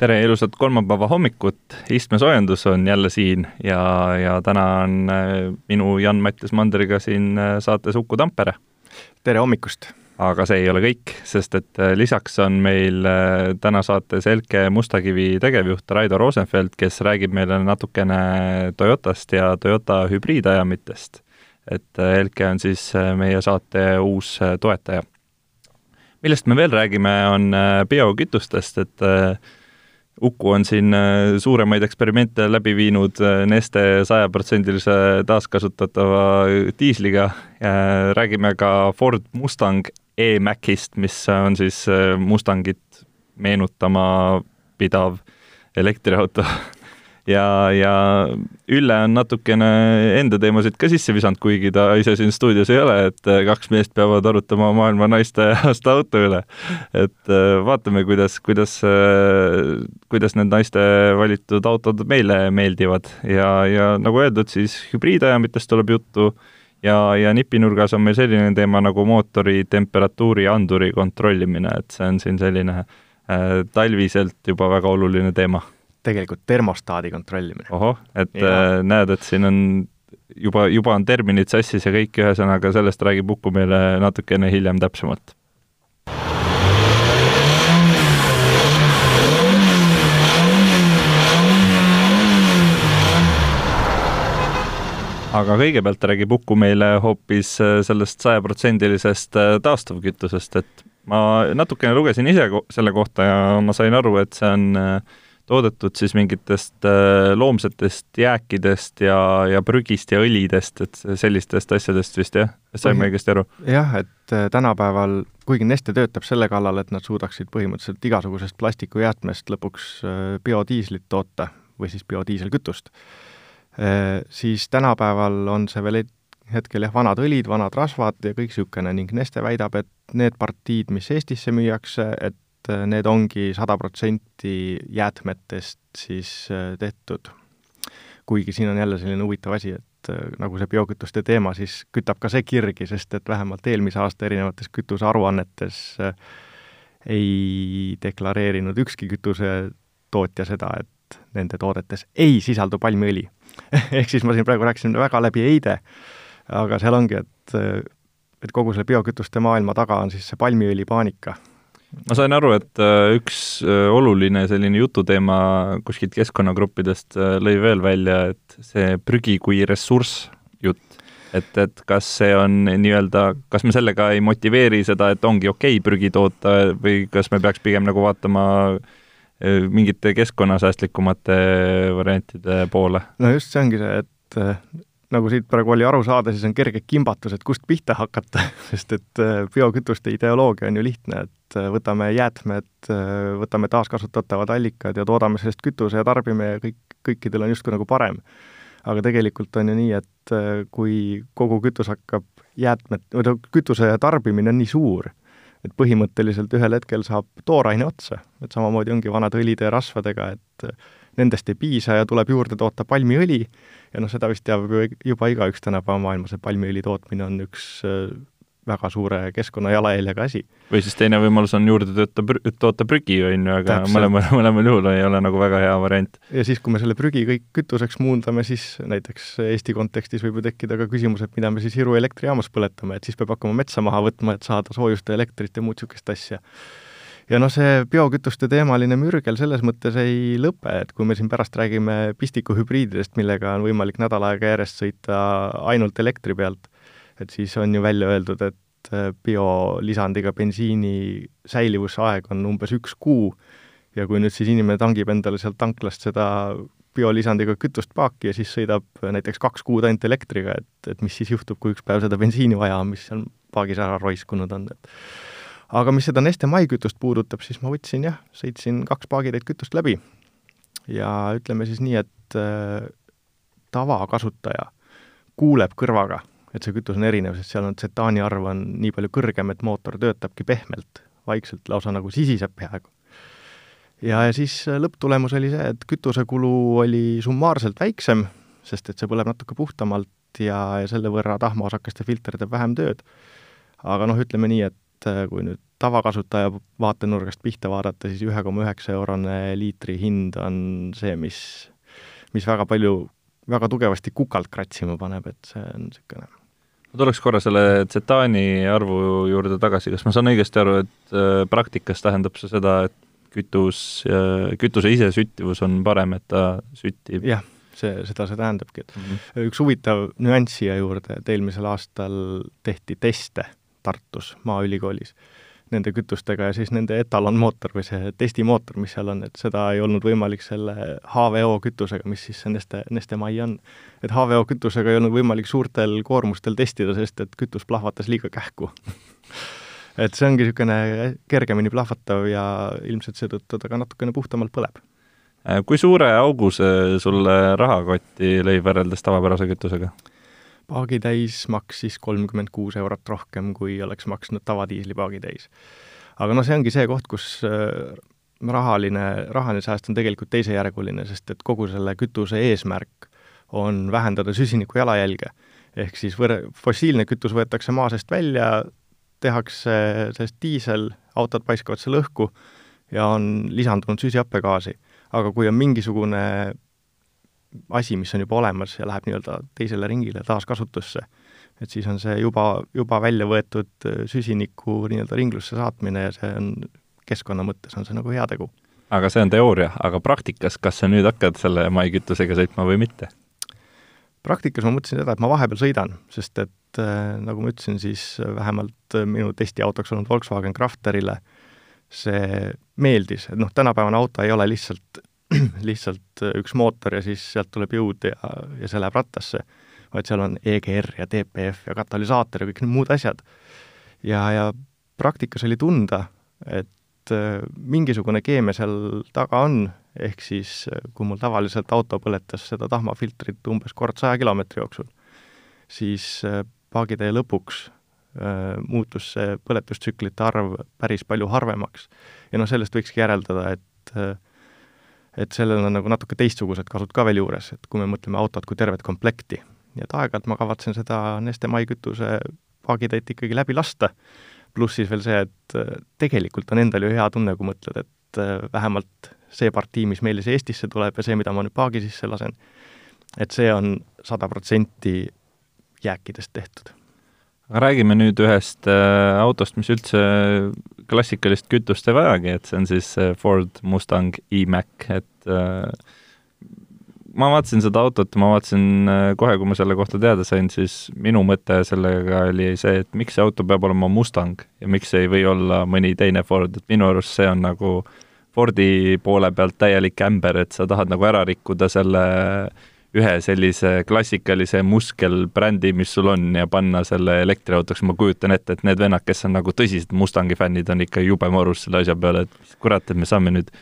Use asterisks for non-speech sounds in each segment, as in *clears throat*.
tere, ilusat kolmapäeva hommikut, istmesoojendus on jälle siin ja, ja täna on äh, minu Jan-Mattias Mandriga siin äh, saates Uku Tampere. tere hommikust! aga see ei ole kõik, sest et äh, lisaks on meil täna saates Elke Mustakivi tegevjuht Raido Rosenfeld, kes räägib meile natukene Toyotast ja Toyota hübriidajamitest. et Elke on siis meie saate uus toetaja. millest me veel räägime, on biokütustest, et Uku on siin äh, suuremaid eksperimente läbi viinud äh, Neste sajaprotsendilise taaskasutatava diisliga. räägime ka Ford Mustang E-Macist, mis on siis äh, Mustangit meenutama pidav elektriauto *laughs* ja, ja Ülle on natukene enda teemasid ka sisse visanud, kuigi ta ise siin stuudios ei ole, et äh, kaks meest peavad arutama maailma naiste *laughs* aasta auto üle. et äh, vaatame, kuidas, kuidas, äh, kuidas need naiste valitud autod meile meeldivad ja, ja nagu öeldud, siis hübriidajamitest tuleb juttu ja, ja nipinurgas on meil selline teema nagu mootori temperatuuri anduri kontrollimine, et see on siin selline äh, talviselt juba väga oluline teema tegelikult termostaadi kontrollimine. ohoh, et ja. äh, näed, et siin on juba, juba on terminid sassis ja kõik, ühesõnaga sellest räägib Uku meile natukene hiljem täpsemalt. aga kõigepealt räägib Uku meile hoopis äh, sellest sajaprotsendilisest äh, taastuvkütusest, et ma natukene lugesin ise selle kohta ja ma sain aru, et see on äh, toodetud siis mingitest äh, loomsetest jääkidest ja, ja prügist ja õlidest, et sellistest asjadest vist jah, saime õigesti aru? jah, et äh, tänapäeval, kuigi Neste töötab selle kallal, et nad suudaksid põhimõtteliselt igasugusest plastikujäätmest lõpuks äh, biodiislit toota või siis biodiiselkütust, siis tänapäeval on see veel hetkel jah, vanad õlid, vanad rasvad ja kõik niisugune ning Neste väidab, et need partiid, mis Eestisse müüakse, et et need ongi sada protsenti jäätmetest siis äh, tehtud. kuigi siin on jälle selline huvitav asi, et äh, nagu see biokütuste teema, siis kütab ka see kirgi, sest et vähemalt eelmise aasta erinevates kütusearuannetes äh, ei deklareerinud ükski kütusetootja seda, et nende toodetes ei sisaldu palmiõli *laughs* ehk siis ma siin praegu rääkisin väga läbi eide, aga seal ongi, et et kogu selle biokütuste maailma taga on siis see palmiõlipaanika ma sain aru, et äh, üks äh, oluline selline jututeema kuskilt keskkonnagruppidest äh, lõi veel välja, et see prügi kui ressurss jutt, et, et kas see on nii-öelda, kas me sellega ei motiveeri seda, et ongi okei okay prügi toota või kas me peaks pigem nagu vaatama mingite keskkonnasäästlikumate variantide poole? no just see ongi see, et nagu siit praegu oli aru saada, siis on kerge kimbatus, et kust pihta hakata *laughs* sest et biokütuste ideoloogia on ju lihtne, et et äh, võtame jäätmed, äh, võtame taaskasutatavad allikad ja toodame sellest kütuse ja tarbime ja kõik, kõikidel on justkui nagu parem. aga tegelikult on ju nii, et äh, kui kogu kütus hakkab jäätmed, või no kütuse tarbimine on nii suur, et põhimõtteliselt ühel hetkel saab tooraine otsa, et samamoodi ongi vanade õlide ja rasvadega, et nendest ei piisa ja tuleb juurde toota palmiõli ja noh, seda vist teab juba igaüks tänapäeva maailmas, et palmiõli tootmine on üks väga suure keskkonnajalajäljega asi. või siis teine võimalus on juurde tööta, toota prügi, on ju, aga mõlemal, *laughs* mõlemal juhul ei ole nagu väga hea variant. ja siis, kui me selle prügi kõik kütuseks muundame, siis näiteks Eesti kontekstis võib ju tekkida ka küsimus, et mida me siis Iru elektrijaamas põletame, et siis peab hakkama metsa maha võtma, et saada soojust ja elektrit ja muud niisugust asja ja noh, see biokütuste teemaline mürgel selles mõttes ei lõpe, et kui me siin pärast räägime pistikuhübriididest, millega on võimalik nädal aega järjest sõita ainult elektri pealt, et siis on ju välja öeldud, et äh, biolisandiga bensiini säilivusaeg on umbes üks kuu. Ja kui nüüd siis inimene tangib endale sealt tanklast seda biolisandiga kütust paaki ja siis sõidab näiteks kaks kuud ainult elektriga, et, et mis siis juhtub, kui üks päev seda bensiini vaja on, mis seal paagis ära roiskunud on, et. Aga mis seda Neste maikütust puudutab, siis ma võtsin jah, sõitsin kaks paagitäit kütust läbi. Ja ütleme siis nii, et äh, tavakasutaja kuuleb kõrvaga, et see kütus on erinev, sest seal on tsetaani arv on nii palju kõrgem, et mootor töötabki pehmelt, vaikselt, lausa nagu sisiseb peaaegu. ja, ja siis äh, lõpptulemus oli see, et kütusekulu oli summaarselt väiksem, sest et see põleb natuke puhtamalt ja, ja selle võrra tahmaosakeste filter teeb vähem tööd. aga noh, ütleme nii, et äh, kui nüüd tavakasutaja vaatenurgast pihta vaadata, siis ühe koma üheksa eurone liitri hind on see, mis, mis väga palju, väga tugevasti kukalt kratsima paneb, et see on niisugune ma tuleks korra selle tsetaani arvu juurde tagasi, kas ma saan õigesti aru, et äh, praktikas tähendab see seda, et kütus, kütuse ise süttivus on parem, et ta süttib? jah see, seda see tähendabki, et mm -hmm. üks huvitav nüanss siia juurde, et eelmisel aastal tehti teste Tartus Maaülikoolis nende kütustega ja siis nende etalonmootor või see testimootor, mis seal on, et seda ei olnud võimalik selle HVO kütusega, mis siis see Neste, Neste Mai on. et HVO kütusega ei olnud võimalik suurtel koormustel testida, sest et kütus plahvatas liiga kähku *laughs* et see ongi niisugune kergemini plahvatav ja ilmselt seetõttu ta ka natukene puhtamalt põleb kui suure augu see sulle rahakotti lõi võrreldes tavapärase kütusega? Paagitäis maksis kolmkümmend kuus eurot rohkem, kui oleks maksnud tavadiisli paagitäis. aga noh, see ongi see koht, kus äh, rahaline, rahaline sääst on tegelikult teisejärguline, sest et kogu selle kütuse eesmärk on vähendada süsiniku jalajälge. ehk siis võr-, fossiilne kütus võetakse maa seest välja, tehakse sellest diisel, autod paiskavad selle õhku ja on lisandunud süsihappegaasi aga kui on mingisugune asi, mis on juba olemas ja läheb nii-öelda teisele ringile taaskasutusse, et siis on see juba, juba välja võetud äh, süsiniku nii-öelda ringlusse saatmine ja see on keskkonna mõttes on see nagu heategu. aga see on teooria, aga praktikas, kas sa nüüd hakkad selle maikütusega sõitma või mitte? praktikas ma mõtlesin seda, et ma vahepeal sõidan, sest et äh, nagu ma ütlesin, siis vähemalt minu testiautoks olnud Volkswagen Crafterile äh, see meeldis, et noh, tänapäevane auto ei ole lihtsalt, *clears throat* lihtsalt üks mootor ja siis sealt tuleb jõud ja, ja see läheb rattasse, vaid seal on EGR ja DPF ja katalüsaator ja kõik need muud asjad. ja, ja praktikas oli tunda, et äh, mingisugune keemia seal taga on, ehk siis äh, kui mul tavaliselt auto põletas seda tahmafiltrit umbes kord saja kilomeetri jooksul, siis äh, paagitee lõpuks Äh, muutus see põletustsüklite arv päris palju harvemaks. ja noh, sellest võikski järeldada, et äh, et sellel on nagu natuke teistsugused kasud ka veel juures, et kui me mõtleme autot kui tervet komplekti. nii et aeg-ajalt ma kavatsen seda Neste Mai kütuse paagitäit ikkagi läbi lasta, pluss siis veel see, et äh, tegelikult on endal ju hea tunne, kui mõtled, et vähemalt see partii, mis meile siia Eestisse tuleb ja see, mida ma nüüd paagi sisse lasen, et see on sada protsenti jääkidest tehtud räägime nüüd ühest äh, autost, mis üldse klassikalist kütust ei vajagi, et see on siis äh, Ford Mustang E-Mac, et äh, ma vaatasin seda autot, ma vaatasin kohe, kui ma selle kohta teada sain, siis minu mõte sellega oli see, et miks see auto peab olema Mustang ja miks ei või olla mõni teine Ford, et minu arust see on nagu Fordi poole pealt täielik ämber, et sa tahad nagu ära rikkuda selle äh, ühe sellise klassikalise muskelbrändi, mis sul on, ja panna selle elektriautoks, ma kujutan ette, et need vennad, kes on nagu tõsised Mustangi fännid, on ikka jube morus selle asja peale, et kurat, et me saame nüüd,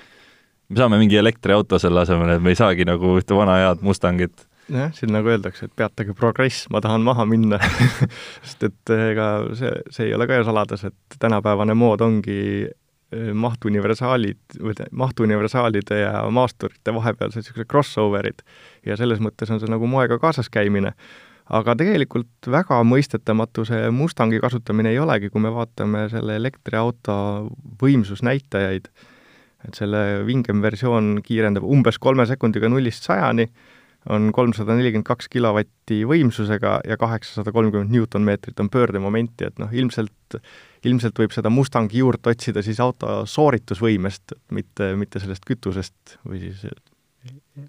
me saame mingi elektriauto selle asemel, et me ei saagi nagu ühte vana head Mustangit. Jah, siin nagu öeldakse, et peatage progress, ma tahan maha minna *laughs* sest et ega see, see ei ole ka ju saladus, et tänapäevane mood ongi mahtuniversaalid või mahtuniversaalide ja maasturite vahepealsed niisugused crossover'id ja selles mõttes on see nagu moega kaasas käimine. aga tegelikult väga mõistetamatu see Mustangi kasutamine ei olegi, kui me vaatame selle elektriauto võimsusnäitajaid, et selle vingem versioon kiirendab umbes kolme sekundiga nullist sajani, on kolmsada nelikümmend kaks kilovatti võimsusega ja kaheksasada kolmkümmend Newton-meetrit on pöördemomenti, et noh, ilmselt, ilmselt võib seda Mustangi juurt otsida siis auto sooritusvõimest, mitte, mitte sellest kütusest või siis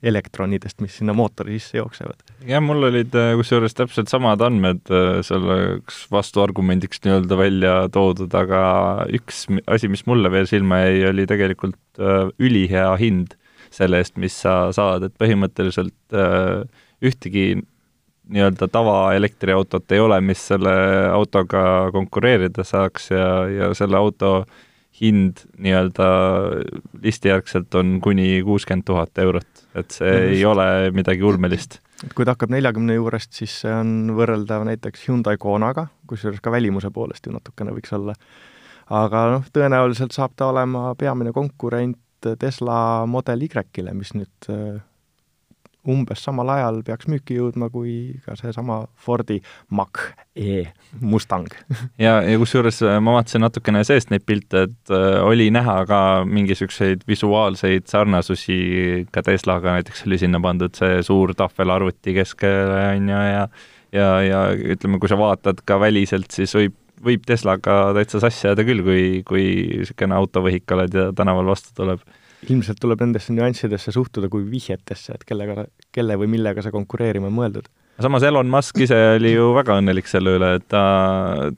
elektronidest, mis sinna mootori sisse jooksevad. jah, mul olid äh, kusjuures täpselt samad andmed äh, selleks vastuargumendiks nii-öelda välja toodud, aga üks asi, mis mulle veel silma jäi, oli tegelikult äh, ülihea hind selle eest, mis sa saad, et põhimõtteliselt ühtegi nii-öelda tavaelektriautot ei ole, mis selle autoga konkureerida saaks ja, ja selle auto hind nii-öelda listijärgselt on kuni kuuskümmend tuhat eurot, et see mm -hmm. ei ole midagi ulmelist. et kui ta hakkab neljakümne juurest, siis see on võrreldav näiteks Hyundai Konaga, kusjuures ka välimuse poolest ju natukene võiks olla. aga noh, tõenäoliselt saab ta olema peamine konkurent Tesla Model Y-le, mis nüüd äh, umbes samal ajal peaks müüki jõudma kui ka seesama Fordi Mach-E Mustang. *laughs* Ja, ja kusjuures äh, ma vaatasin natukene seest neid pilte, et äh, oli näha ka mingisuguseid visuaalseid sarnasusi ka Teslaga, näiteks oli sinna pandud see suur tahvelarvuti keskele, on ju, ja ja, ja ütleme, kui sa vaatad ka väliselt, siis võib, võib Teslaga täitsa sassi ajada küll, kui, kui niisugune autovõhik oled ja tänaval vastu tuleb ilmselt tuleb nendesse nüanssidesse suhtuda kui vihjetesse, et kellega, kelle või millega see konkureerima on mõeldud. samas Elon Musk ise oli ju väga õnnelik selle üle, et ta,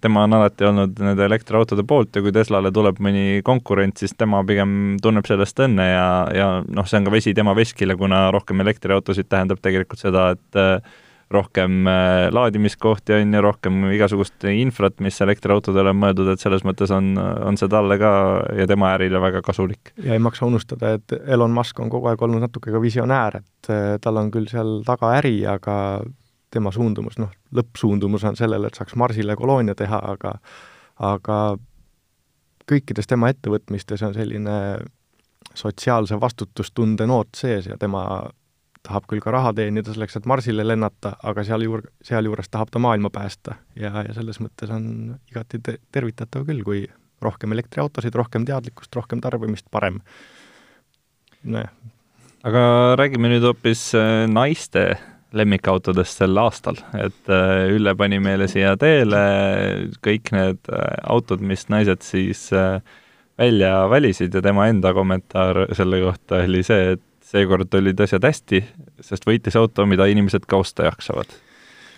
tema on alati olnud nende elektriautode poolt ja kui Teslale tuleb mõni konkurent, siis tema pigem tunneb sellest õnne ja, ja noh, see on ka vesi tema veskile, kuna rohkem elektriautosid tähendab tegelikult seda, et rohkem äh, laadimiskohti on ju, rohkem igasugust infrat, mis elektriautodele on mõeldud, et selles mõttes on, on see talle ka ja tema ärile väga kasulik. ja ei maksa unustada, et Elon Musk on kogu aeg olnud natuke ka visionäär, et äh, tal on küll seal taga äri, aga tema suundumus, noh, lõppsuundumus on sellele, et saaks Marsile koloonia teha, aga aga kõikides tema ettevõtmistes on selline sotsiaalse vastutustunde noot sees ja tema tahab küll ka raha teenida selleks, et Marsile lennata, aga sealjuur-, sealjuures tahab ta maailma päästa ja, ja selles mõttes on igati te-, tervitatav küll, kui rohkem elektriautosid, rohkem teadlikkust, rohkem tarbimist, parem. nojah. aga räägime nüüd hoopis äh, naiste lemmikautodest sel aastal, et äh, Ülle pani meile siia teele kõik need äh, autod, mis naised siis välja valisid ja tema enda kommentaar selle kohta oli see, et seekord olid asjad hästi, sest võitis auto, mida inimesed ka osta jaksavad.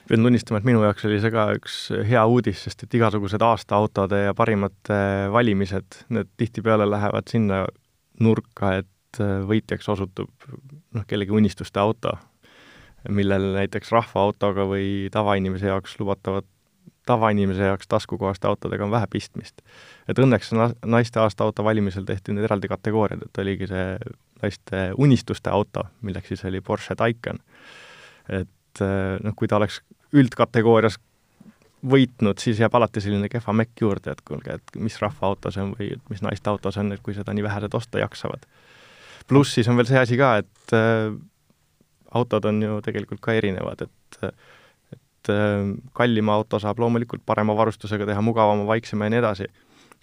pean tunnistama, et minu jaoks oli see ka üks hea uudis, sest et igasugused aastaautode ja parimate valimised, need tihtipeale lähevad sinna nurka, et võitjaks osutub noh, kellegi unistuste auto, millel näiteks rahvaautoga või tavainimese jaoks lubatavad tavainimese jaoks taskukohaste autodega on vähe pistmist. et õnneks naiste aasta auto valimisel tehti nüüd eraldi kategooriad, et oligi see naiste unistuste auto, milleks siis oli Porsche Taycan. et eh, noh, kui ta oleks üldkategoorias võitnud, siis jääb alati selline kehva mekk juurde, et kuulge, et mis rahvaauto see on või mis naiste auto see on, et kui seda nii vähesed osta jaksavad. pluss siis on veel see asi ka, et äh, autod on ju tegelikult ka erinevad, et et äh, kallima auto saab loomulikult parema varustusega teha, mugavama, vaiksema ja nii edasi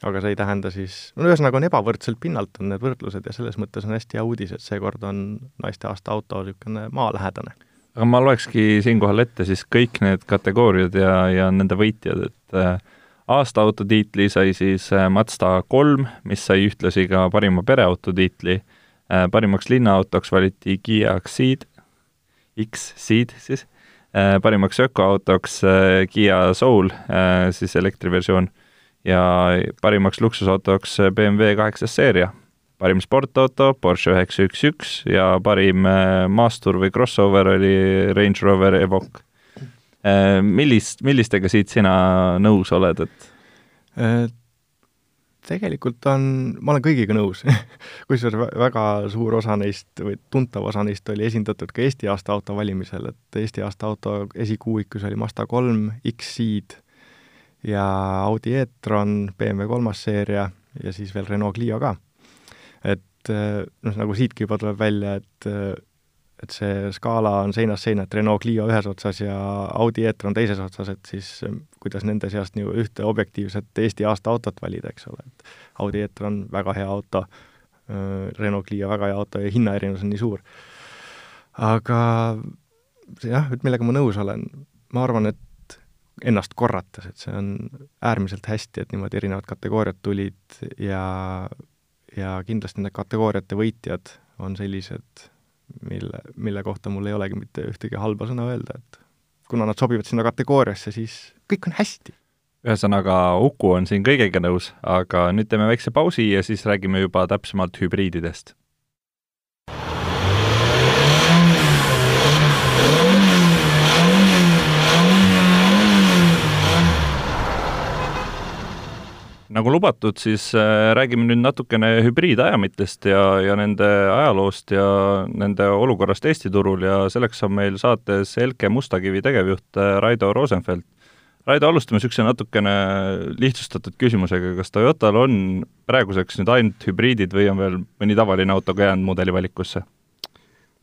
aga see ei tähenda siis, no ühesõnaga on ebavõrdselt pinnalt on need võrdlused ja selles mõttes on hästi hea uudis, et seekord on naiste aasta auto niisugune maalähedane. aga ma loekski siinkohal ette siis kõik need kategooriad ja, ja nende võitjad, et äh, aasta auto tiitli sai siis äh, Mazda kolm, mis sai ühtlasi ka parima pereauto tiitli äh,, parimaks linnaautoks valiti Kiia Xceed, X-Ceed siis parimaks ökoautoks Kiia Soul siis elektriversioon ja parimaks luksusautoks BMW kaheksas seeria, parim sportauto Porsche üheksa üks üks ja parim äh, maastur või crossover oli Range Rover Evoque. Äh, millist, millistega siit sina nõus oled, et? Äh, tegelikult on, ma olen kõigiga nõus *laughs* kusjuures väga suur osa neist või tuntav osa neist oli esindatud ka Eesti aasta auto valimisel, et Eesti aasta auto esikuuikus oli Mazda kolm, X-Ceed ja Audi e-tron, BMW kolmas seeria ja siis veel Renault Clio ka. et eh, noh, nagu siitki juba tuleb välja, et eh, et see skaala on seinast seina, et Renault Clio ühes otsas ja Audi e-tron teises otsas, et siis eh, kuidas nende seast nagu ühte objektiivset Eesti aasta autot valida, eks ole, et Audi e-tron väga hea auto, Renault Clio väga hea auto ja hinnaerinevus on nii suur. aga jah, et millega ma nõus olen, ma arvan, et ennast korrates, et see on äärmiselt hästi, et niimoodi erinevad kategooriad tulid ja, ja kindlasti need kategooriate võitjad on sellised, mille, mille kohta mul ei olegi mitte ühtegi halba sõna öelda, et kuna nad sobivad sinna kategooriasse, siis kõik on hästi. ühesõnaga, Uku on siin kõigega nõus, aga nüüd teeme väikse pausi ja siis räägime juba täpsemalt hübriididest nagu lubatud, siis äh, räägime nüüd natukene hübriidajamitest ja, ja nende ajaloost ja nende olukorrast Eesti turul ja selleks on meil saates Elke Mustakivi tegevjuht äh, Raido Rosenfeld. Raido, alustame niisuguse natukene lihtsustatud küsimusega, kas Toyotal on praeguseks nüüd ainult hübriidid või on veel mõni tavaline auto ka jäänud mudeli valikusse?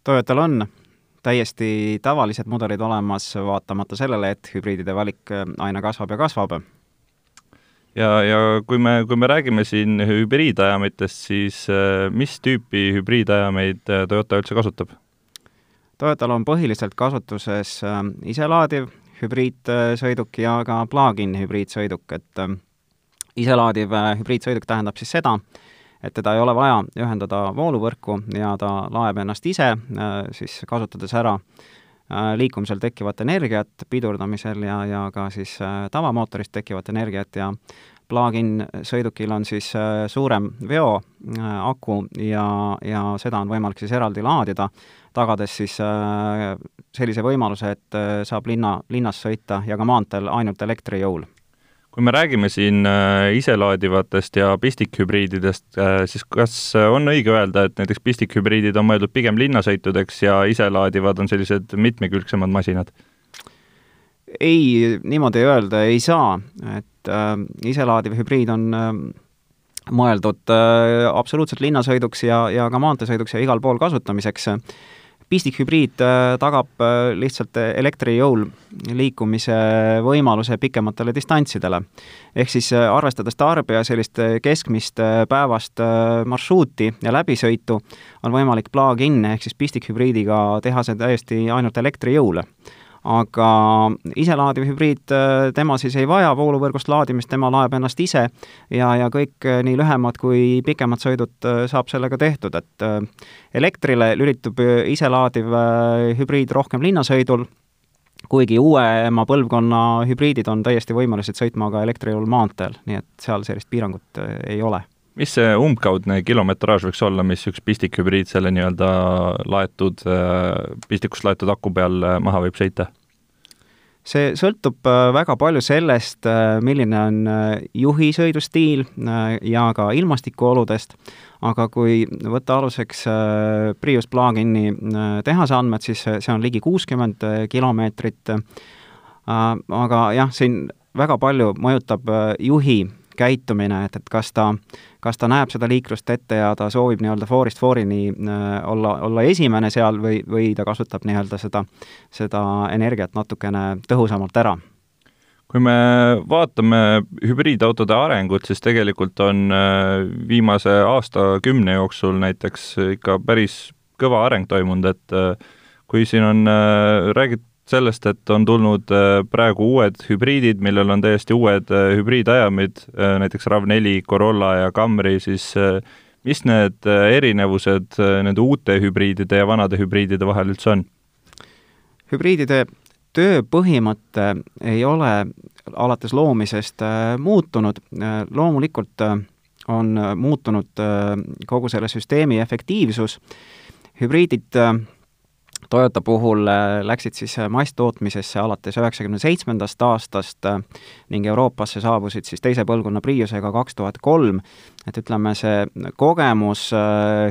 Toyotal on täiesti tavalised mudelid olemas, vaatamata sellele, et hübriidide valik aina kasvab ja kasvab ja, ja kui me, kui me räägime siin hübriidajamitest, siis äh, mis tüüpi hübriidajameid äh, Toyota üldse kasutab? Toyotal on põhiliselt kasutuses äh, iselaadiv hübriidsõiduk ja ka plug-in hübriidsõiduk, et iselaadiv hübriidsõiduk tähendab siis seda, et teda ei ole vaja ühendada vooluvõrku ja ta laeb ennast ise, siis kasutades ära liikumisel tekkivat energiat pidurdamisel ja, ja ka siis tavamootorist tekkivat energiat ja plug-in sõidukil on siis äh, suurem veoaku äh, ja, ja seda on võimalik siis eraldi laadida, tagades siis äh, sellise võimaluse, et saab linna, linnas sõita ja ka maanteel ainult elektrijõul kui me räägime siin iselaadivatest ja pistikhübriididest, siis kas on õige öelda, et näiteks pistikhübriidid on mõeldud pigem linnasõitudeks ja iselaadivad on sellised mitmekülgsemad masinad? ei, niimoodi öelda ei saa, et äh, iselaadiv hübriid on äh, mõeldud äh, absoluutselt linnasõiduks ja, ja ka maanteesõiduks ja igal pool kasutamiseks. Pistikhübriid äh, tagab äh, lihtsalt elektrijõul liikumise võimaluse pikematele distantsidele. ehk siis äh, arvestades tarbija sellist äh, keskmist äh, päevast äh, marsruuti ja läbisõitu, on võimalik plug-in ehk siis pistikhübriidiga teha see täiesti ainult elektrijõule aga iselaadiv hübriid, äh, tema siis ei vaja vooluvõrgust laadimist, tema laeb ennast ise ja, ja kõik äh, nii lühemad kui pikemad sõidud äh, saab sellega tehtud, et elektrile lülitub iselaadiv hübriid rohkem linnasõidul, kuigi uuema põlvkonna hübriidid on täiesti võimelised sõitma ka elektrijõul maanteel, nii et seal sellist piirangut ei ole mis see umbkaudne kilometraaž võiks olla, mis üks pistikhübriid selle nii-öelda laetud, pistikust laetud aku peal maha võib sõita? see sõltub äh, väga palju sellest, äh, milline on äh, juhi sõidustiil ja ka ilmastikuoludest, aga kui võtta aluseks Prius plug-in'i tehase andmed, siis see on ligi kuuskümmend kilomeetrit, aga jah, siin väga palju mõjutab juhi käitumine, et, et kas ta, kas ta näeb seda liiklust ette ja ta soovib nii-öelda foorist foorini äh, olla, olla esimene seal või, või ta kasutab nii-öelda seda, seda energiat natukene tõhusamalt ära? Kui me vaatame hübriidautode arengut, siis tegelikult on äh, viimase aastakümne jooksul näiteks ikka päris kõva areng toimunud, et äh, kui siin on räägitud sellest, et on tulnud äh, praegu uued hübriidid, millel on täiesti uued äh, hübriidajamid, äh, näiteks RAV4, Corolla ja Camry, siis mis need erinevused nende uute hübriidide ja vanade hübriidide vahel üldse on? hübriidide tööpõhimõte ei ole alates loomisest muutunud, loomulikult on muutunud kogu selle süsteemi efektiivsus, hübriidid Toyota puhul äh, läksid siis äh, masstootmisesse alates üheksakümne seitsmendast aastast äh, ning Euroopasse saabusid siis teise põlvkonna Priusega kaks tuhat kolm, et ütleme, see kogemus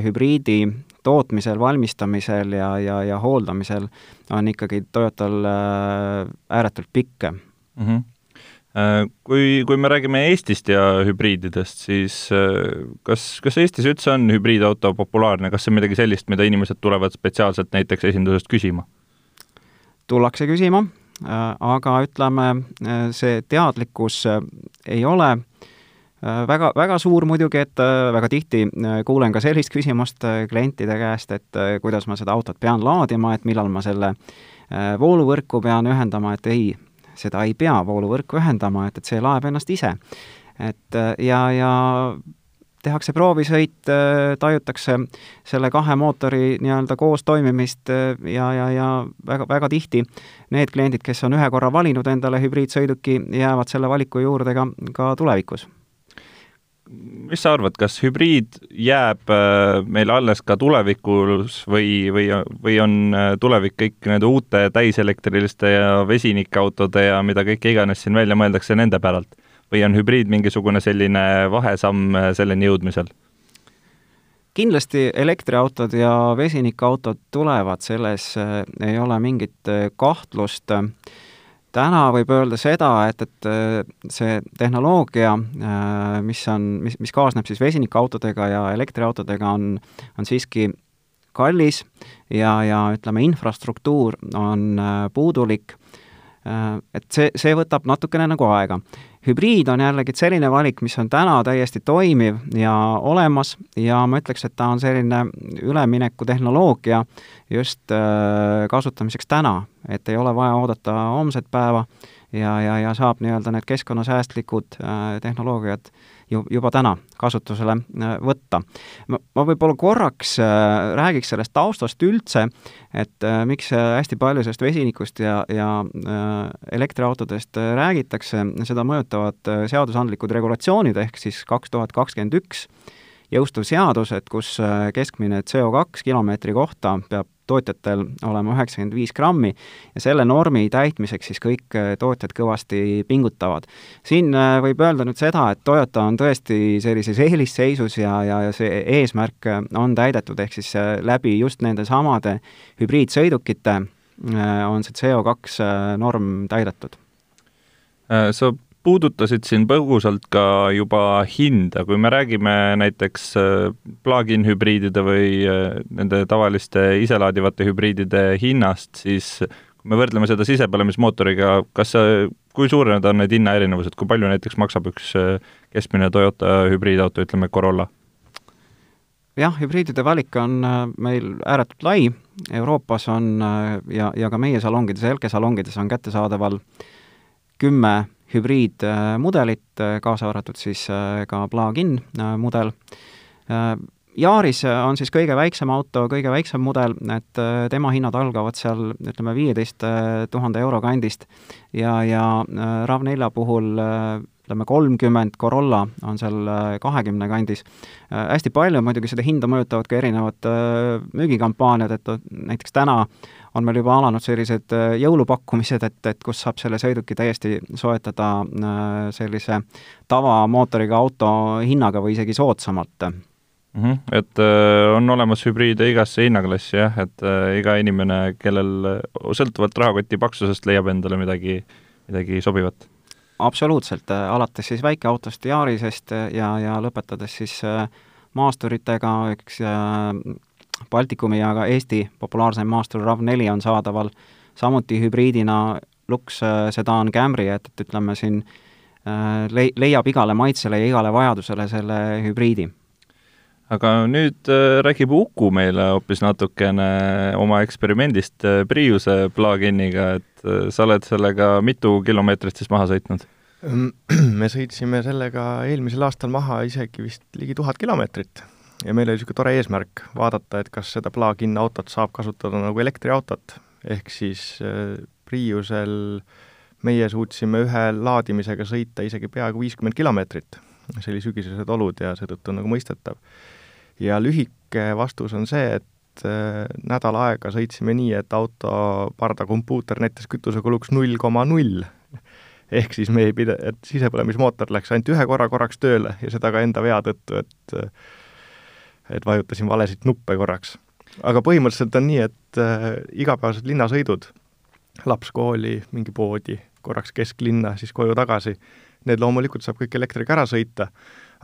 hübriidi tootmisel, valmistamisel ja, ja, ja hooldamisel on ikkagi Toyotal ääretult pikk mm. -hmm kui, kui me räägime Eestist ja hübriididest, siis äh, kas, kas Eestis üldse on hübriidauto populaarne, kas see on midagi sellist, mida inimesed tulevad spetsiaalselt näiteks esindusest küsima? tullakse küsima, äh, aga ütleme, see teadlikkus ei ole väga, väga suur muidugi, et väga tihti kuulen ka sellist küsimust klientide käest, et kuidas ma seda autot pean laadima, et millal ma selle vooluvõrku pean ühendama, et ei, seda ei pea vooluvõrku ühendama, et, et see laeb ennast ise. et ja, ja tehakse proovisõit, tajutakse selle kahe mootori nii-öelda koos toimimist ja, ja, ja väga, väga tihti need kliendid, kes on ühe korra valinud endale hübriidsõiduki, jäävad selle valiku juurde ka, ka tulevikus mis sa arvad, kas hübriid jääb äh, meil alles ka tulevikus või, või, või on äh, tulevik kõik nende uute täiselektriliste ja vesinikautode ja mida kõike iganes siin välja mõeldakse nende päralt? või on hübriid mingisugune selline vahesamm selleni jõudmisel? kindlasti elektriautod ja vesinikuautod tulevad, selles ei ole mingit kahtlust täna võib öelda seda, et, et äh, see tehnoloogia, äh, mis on, mis, mis kaasneb siis vesinikuautodega ja elektriautodega, on, on siiski kallis ja, ja ütleme, infrastruktuur on äh, puudulik, et see, see võtab natukene nagu aega. Hübriid on jällegi selline valik, mis on täna täiesti toimiv ja olemas ja ma ütleks, et ta on selline üleminekutehnoloogia just äh, kasutamiseks täna, et ei ole vaja oodata homset päeva ja, ja, ja saab nii-öelda need keskkonnasäästlikud äh, tehnoloogiad ju, juba täna kasutusele äh, võtta. ma, ma võib-olla korraks äh, räägiks sellest taustast üldse, et miks hästi palju sellest vesinikust ja, ja elektriautodest räägitakse, seda mõjutavad seadusandlikud regulatsioonid, ehk siis kaks tuhat kakskümmend üks jõustuv seadus, et kus keskmine CO2 kilomeetri kohta peab tootjatel olema üheksakümmend viis grammi ja selle normi täitmiseks siis kõik äh, tootjad kõvasti pingutavad. siin äh, võib öelda nüüd seda, et Toyota on tõesti sellises eelisseisus ja, ja, ja see eesmärk äh, on täidetud, ehk siis läbi just nende samade hübriidsõidukite on see CO2 norm täidetud. sa puudutasid siin põgusalt ka juba hinda, kui me räägime näiteks äh, plug-in hübriidide või äh, nende tavaliste iselaadivate hübriidide hinnast, siis kui me võrdleme seda sisepõlemismootoriga, kas sa, kui suured on need hinnaerinevused, kui palju näiteks maksab üks äh, keskmine Toyota hübriidauto, ütleme Corolla? jah, hübriidide valik on meil ääretult lai, Euroopas on ja, ja ka meie salongides, Elke salongides on kättesaadaval kümme hübriidmudelit, kaasa arvatud siis äh, ka plug-in äh, mudel. Äh, Yaris on siis kõige väiksem auto, kõige väiksem mudel, et tema hinnad algavad seal ütleme, viieteist tuhande euro kandist ja, ja RAV4 puhul ütleme, kolmkümmend Corolla on seal kahekümne kandis. hästi palju muidugi seda hinda mõjutavad ka erinevad müügikampaaniad, et näiteks täna on meil juba alanud sellised äh, jõulupakkumised, et, et kus saab selle sõiduki täiesti soetada äh, sellise tavamootoriga auto hinnaga või isegi soodsamalt mm. -hmm. Et äh, on olemas hübriide igasse hinnaklassi jah, et iga inimene, kellel sõltuvalt rahakoti paksusest leiab endale midagi, midagi sobivat absoluutselt, alates siis väikeautost Yarisest ja, ja lõpetades siis maasturitega, eks Baltikumi ja ka Eesti populaarseim maastur RAV4 on saadaval samuti hübriidina Lux äh, sedan Camry, et, et ütleme siin äh, lei-, leiab igale maitsele ja igale vajadusele selle hübriidi. Aga nüüd äh, räägib Uku meile hoopis natukene oma eksperimendist Priuse plug-in'iga, et sa oled sellega mitu kilomeetrit siis maha sõitnud? *clears throat* me sõitsime sellega eelmisel aastal maha isegi vist ligi tuhat kilomeetrit ja meil oli niisugune tore eesmärk vaadata, et kas seda plug-in autot saab kasutada nagu elektriautot, ehk siis äh, Priusel meie suutsime ühe laadimisega sõita isegi peaaegu viiskümmend kilomeetrit. See oli sügisesed olud ja seetõttu nagu mõistetav. ja lühike vastus on see, et äh, nädal aega sõitsime nii, et auto pardakompuuter näitas kütusekuluks null koma null. ehk siis me ei pida-, et sisepõlemismootor läks ainult ühe korra korraks tööle ja seda ka enda vea tõttu, et et vajutasin valesid nuppe korraks. aga põhimõtteliselt on nii, et äh, igapäevased linnasõidud, laps kooli, mingi poodi, korraks kesklinna, siis koju tagasi, need loomulikult saab kõik elektriga ära sõita,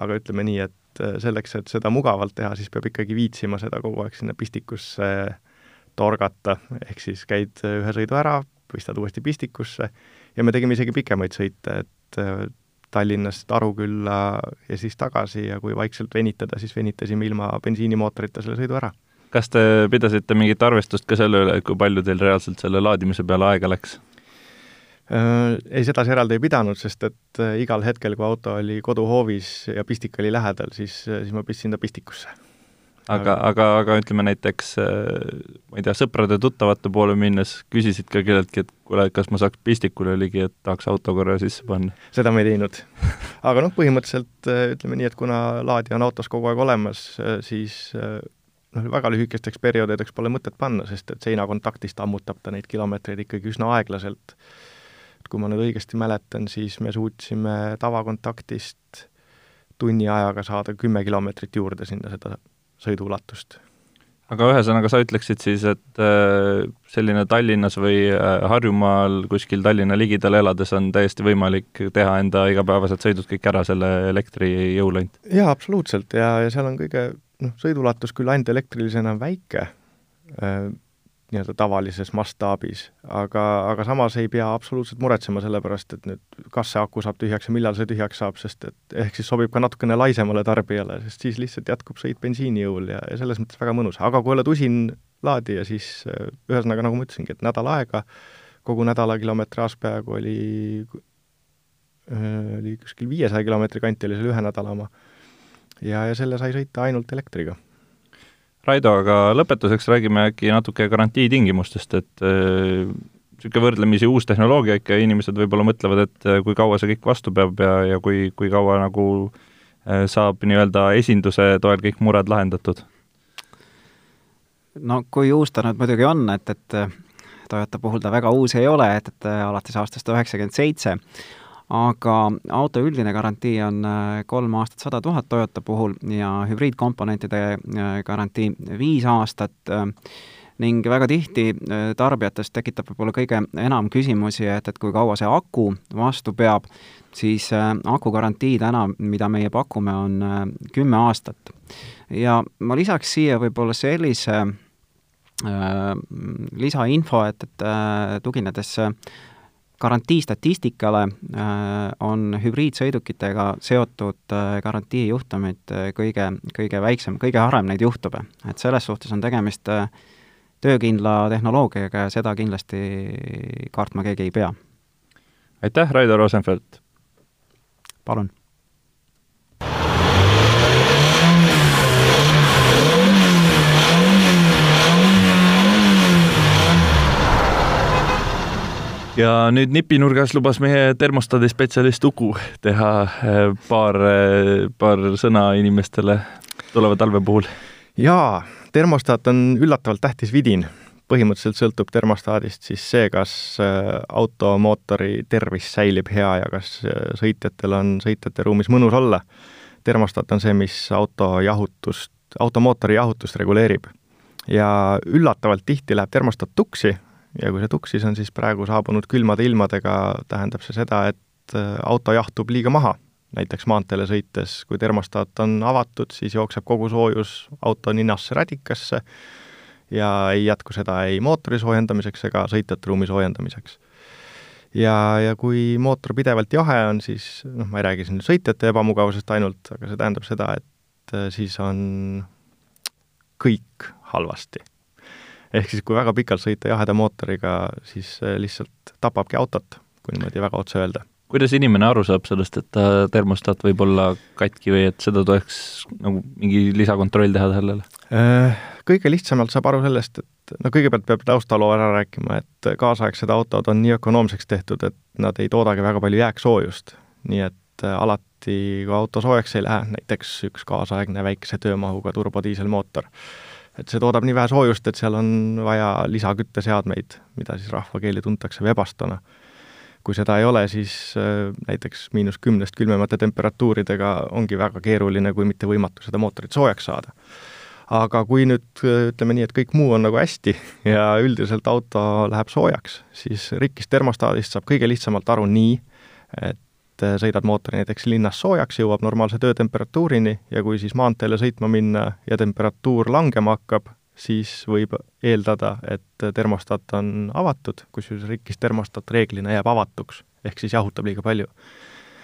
aga ütleme nii, et äh, selleks, et seda mugavalt teha, siis peab ikkagi viitsima seda kogu aeg sinna pistikusse torgata, ehk siis käid ühe sõidu ära, pistad uuesti pistikusse ja me tegime isegi pikemaid sõite, et äh, Tallinnast Arukülla ja siis tagasi ja kui vaikselt venitada, siis venitasime ilma bensiinimootorita selle sõidu ära. kas te pidasite mingit arvestust ka selle üle, kui palju teil reaalselt selle laadimise peale aega läks? Äh, ei, sedasi eraldi ei pidanud, sest et äh, igal hetkel, kui auto oli koduhoovis ja pistik oli lähedal, siis, äh, siis ma pistsin ta pistikusse aga, aga, aga ütleme näiteks ma ei tea, sõprade-tuttavate poole minnes küsisid ka kelleltki, et kuule, kas ma saaks pistikule ligi, et tahaks auto korra sisse panna? seda me ei teinud. *laughs* aga noh, põhimõtteliselt ütleme nii, et kuna laadija on autos kogu aeg olemas, siis noh, väga lühikesteks perioodideks pole mõtet panna, sest et seinakontaktist ammutab ta neid kilomeetreid ikkagi üsna aeglaselt. Kui ma nüüd õigesti mäletan, siis me suutsime tavakontaktist tunni ajaga saada kümme kilomeetrit juurde sinna seda sõiduulatust aga ühesõnaga, sa ütleksid siis, et äh, selline Tallinnas või äh, Harjumaal kuskil Tallinna ligidal elades on täiesti võimalik teha enda igapäevased sõidud kõik ära selle elektrijõul ainult? jaa, absoluutselt, ja, ja seal on kõige noh, sõiduulatus küll ainult elektrilisena väike, äh, nii-öelda tavalises mastaabis, aga, aga samas ei pea absoluutselt muretsema selle pärast, et nüüd kas see aku saab tühjaks ja millal see tühjaks saab, sest et ehk siis sobib ka natukene laisemale tarbijale, sest siis lihtsalt jätkub sõit bensiinijõul ja, ja selles mõttes väga mõnus, aga kui oled usin laadija, siis äh, ühesõnaga, nagu ma ütlesingi, et nädal aega, kogu nädala kilometraaž peaaegu oli, äh, oli kuskil viiesaja kilomeetri kanti oli selle ühe nädala oma. ja, ja selle sai sõita ainult elektriga Raido, aga lõpetuseks räägime äkki natuke garantiitingimustest, et niisugune äh, võrdlemisi uus tehnoloogia ikka, inimesed võib-olla mõtlevad, et äh, kui kaua see kõik vastu peab ja, ja kui, kui kaua nagu äh, saab nii-öelda esinduse toel kõik mured lahendatud? no kui uus ta nüüd muidugi on, et, et Toyota puhul ta väga uus ei ole, et, et alates aastast üheksakümmend seitse, aga auto üldine garantii on äh, kolm aastat sada tuhat Toyota puhul ja hübriidkomponentide äh, garantii viis aastat äh, ning väga tihti tarbijatest tekitab võib-olla kõige enam küsimusi, et, et kui kaua see aku vastu peab, siis aku garantii täna, mida meie pakume, on kümme aastat. ja ma lisaks siia võib-olla sellise lisainfo, et, et tuginedes äh, garantiistatistikale äh, on hübriidsõidukitega seotud äh, garantiijuhtumid äh, kõige, kõige väiksem, kõige harvem neid juhtub. et selles suhtes on tegemist töökindla tehnoloogiaga ja seda kindlasti kartma keegi ei pea. aitäh, Raido Rosenfeld! palun! Ja nüüd nipinurgas lubas meie termostaadi spetsialist Uku teha eh, paar, eh, paar sõna inimestele tuleva talve puhul. jaa, termostaat on üllatavalt tähtis vidin. põhimõtteliselt sõltub termostaadist siis see, kas eh, automootori tervis säilib hea ja kas sõitjatel on sõitjate ruumis mõnus olla. termostaat on see, mis auto jahutust, automootori jahutust reguleerib. ja üllatavalt tihti läheb termostaat tuksi ja kui see tuksis on, siis praegu saabunud külmade ilmadega tähendab see seda, et äh, auto jahtub liiga maha. näiteks maanteele sõites, kui termostaat on avatud, siis jookseb kogu soojus auto ninasse radikasse ja ei jätku seda ei mootori soojendamiseks ega sõitjate ruumi soojendamiseks. ja, ja kui mootor pidevalt jahe on, siis noh, ma ei räägi siin sõitjate ebamugavusest ainult, aga see tähendab seda, et äh, siis on kõik halvasti ehk siis, kui väga pikalt sõita jaheda mootoriga, siis lihtsalt tapabki autot, kui niimoodi väga otse öelda. kuidas inimene aru saab sellest, et ta termostaat võib olla katki või et seda tuleks nagu mingi lisakontroll teha sellele? Äh, kõige lihtsamalt saab aru sellest, et no kõigepealt peab taustaloo ära rääkima, et kaasaegsed autod on nii ökonoomseks tehtud, et nad ei toodagi väga palju jääksoojust. nii et äh, alati, kui auto soojaks ei lähe, näiteks üks kaasaegne väikese töömahuga turbodiiselmootor, et see toodab nii vähe soojust, et seal on vaja lisakütteseadmeid, mida siis rahvakeeli tuntakse vebastona. kui seda ei ole, siis äh, näiteks miinus kümnest külmemate temperatuuridega ongi väga keeruline, kui mitte võimatu seda mootorit soojaks saada. aga kui nüüd ütleme nii, et kõik muu on nagu hästi *laughs* ja üldiselt auto läheb soojaks, siis rikkist termostaadist saab kõige lihtsamalt aru nii, et et äh, sõidad mootori näiteks linnas soojaks, jõuab normaalse töötemperatuurini ja kui siis maanteele sõitma minna ja temperatuur langema hakkab, siis võib eeldada, et termostaat on avatud, kusjuures rikkis termostaat reeglina jääb avatuks, ehk siis jahutab liiga palju.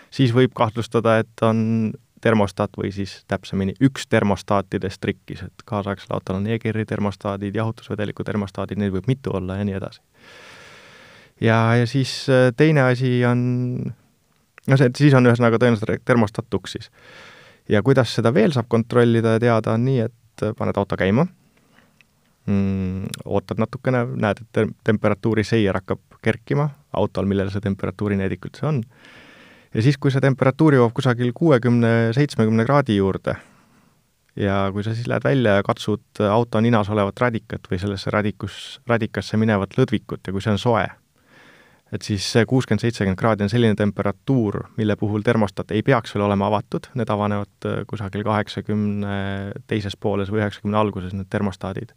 siis võib kahtlustada, et on termostaat või siis täpsemini üks termostaatidest rikkis, et kaasaegsel autol on EGR-i termostaadid, jahutusvedeliku termostaadid, neid võib mitu olla ja nii edasi. ja, ja siis äh, teine asi on no see, siis on ühesõnaga tõenäoliselt termostat tuksis. ja kuidas seda veel saab kontrollida ja teada, on nii, et paned auto käima mm,, ootad natukene, näed, et te temperatuuri seier hakkab kerkima autol, millel see temperatuurineedik üldse on, ja siis, kui see temperatuur jõuab kusagil kuuekümne, seitsmekümne kraadi juurde ja kui sa siis lähed välja ja katsud auto ninas olevat radikat või sellesse radikus, radikasse minevat lõdvikut ja kui see on soe, et siis see kuuskümmend, seitsekümmend kraadi on selline temperatuur, mille puhul termostat ei peaks veel olema avatud, need avanevad äh, kusagil kaheksakümne teises pooles või üheksakümne alguses, need termostaadid.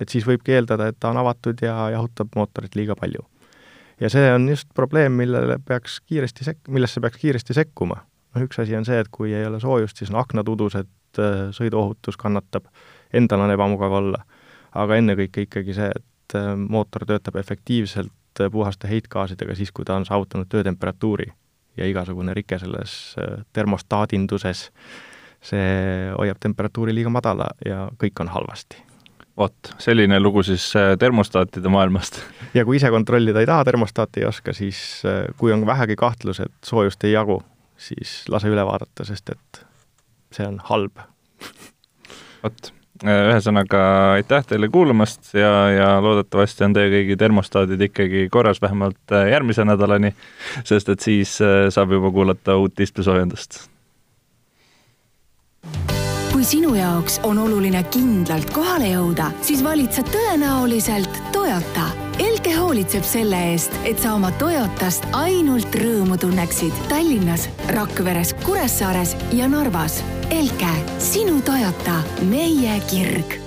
et siis võibki eeldada, et ta on avatud ja jahutab mootorit liiga palju. ja see on just probleem, millele peaks kiiresti sek-, millesse peaks kiiresti sekkuma. noh, üks asi on see, et kui ei ole soojust, siis on aknad udused, äh, sõiduohutus kannatab, endal on ebamugav olla, aga ennekõike ikkagi see, et äh, mootor töötab efektiivselt Äh, puhaste heitgaasidega siis, kui ta on saavutanud töötemperatuuri ja igasugune rike selles äh, termostaadinduses, see hoiab temperatuuri liiga madala ja kõik on halvasti. vot, selline lugu siis äh, termostaatide maailmast. *laughs* ja kui ise kontrollida ei taha, termostaati ei oska, siis kui on vähegi kahtlus, et soojust ei jagu, siis lase üle vaadata, sest et see on halb. vot ühesõnaga aitäh teile kuulamast ja, ja loodetavasti on teie kõigi termostaadid ikkagi korras vähemalt äh, järgmise nädalani, sest et siis äh, saab juba kuulata uut istusoojendust. kui sinu jaoks on oluline kindlalt kohale jõuda, siis valid sa tõenäoliselt Toyota. Elke hoolitseb selle eest, et sa oma Toyotast ainult rõõmu tunneksid Tallinnas, Rakveres, Kuressaares ja Narvas Elke, sinu Toyota, meie kirg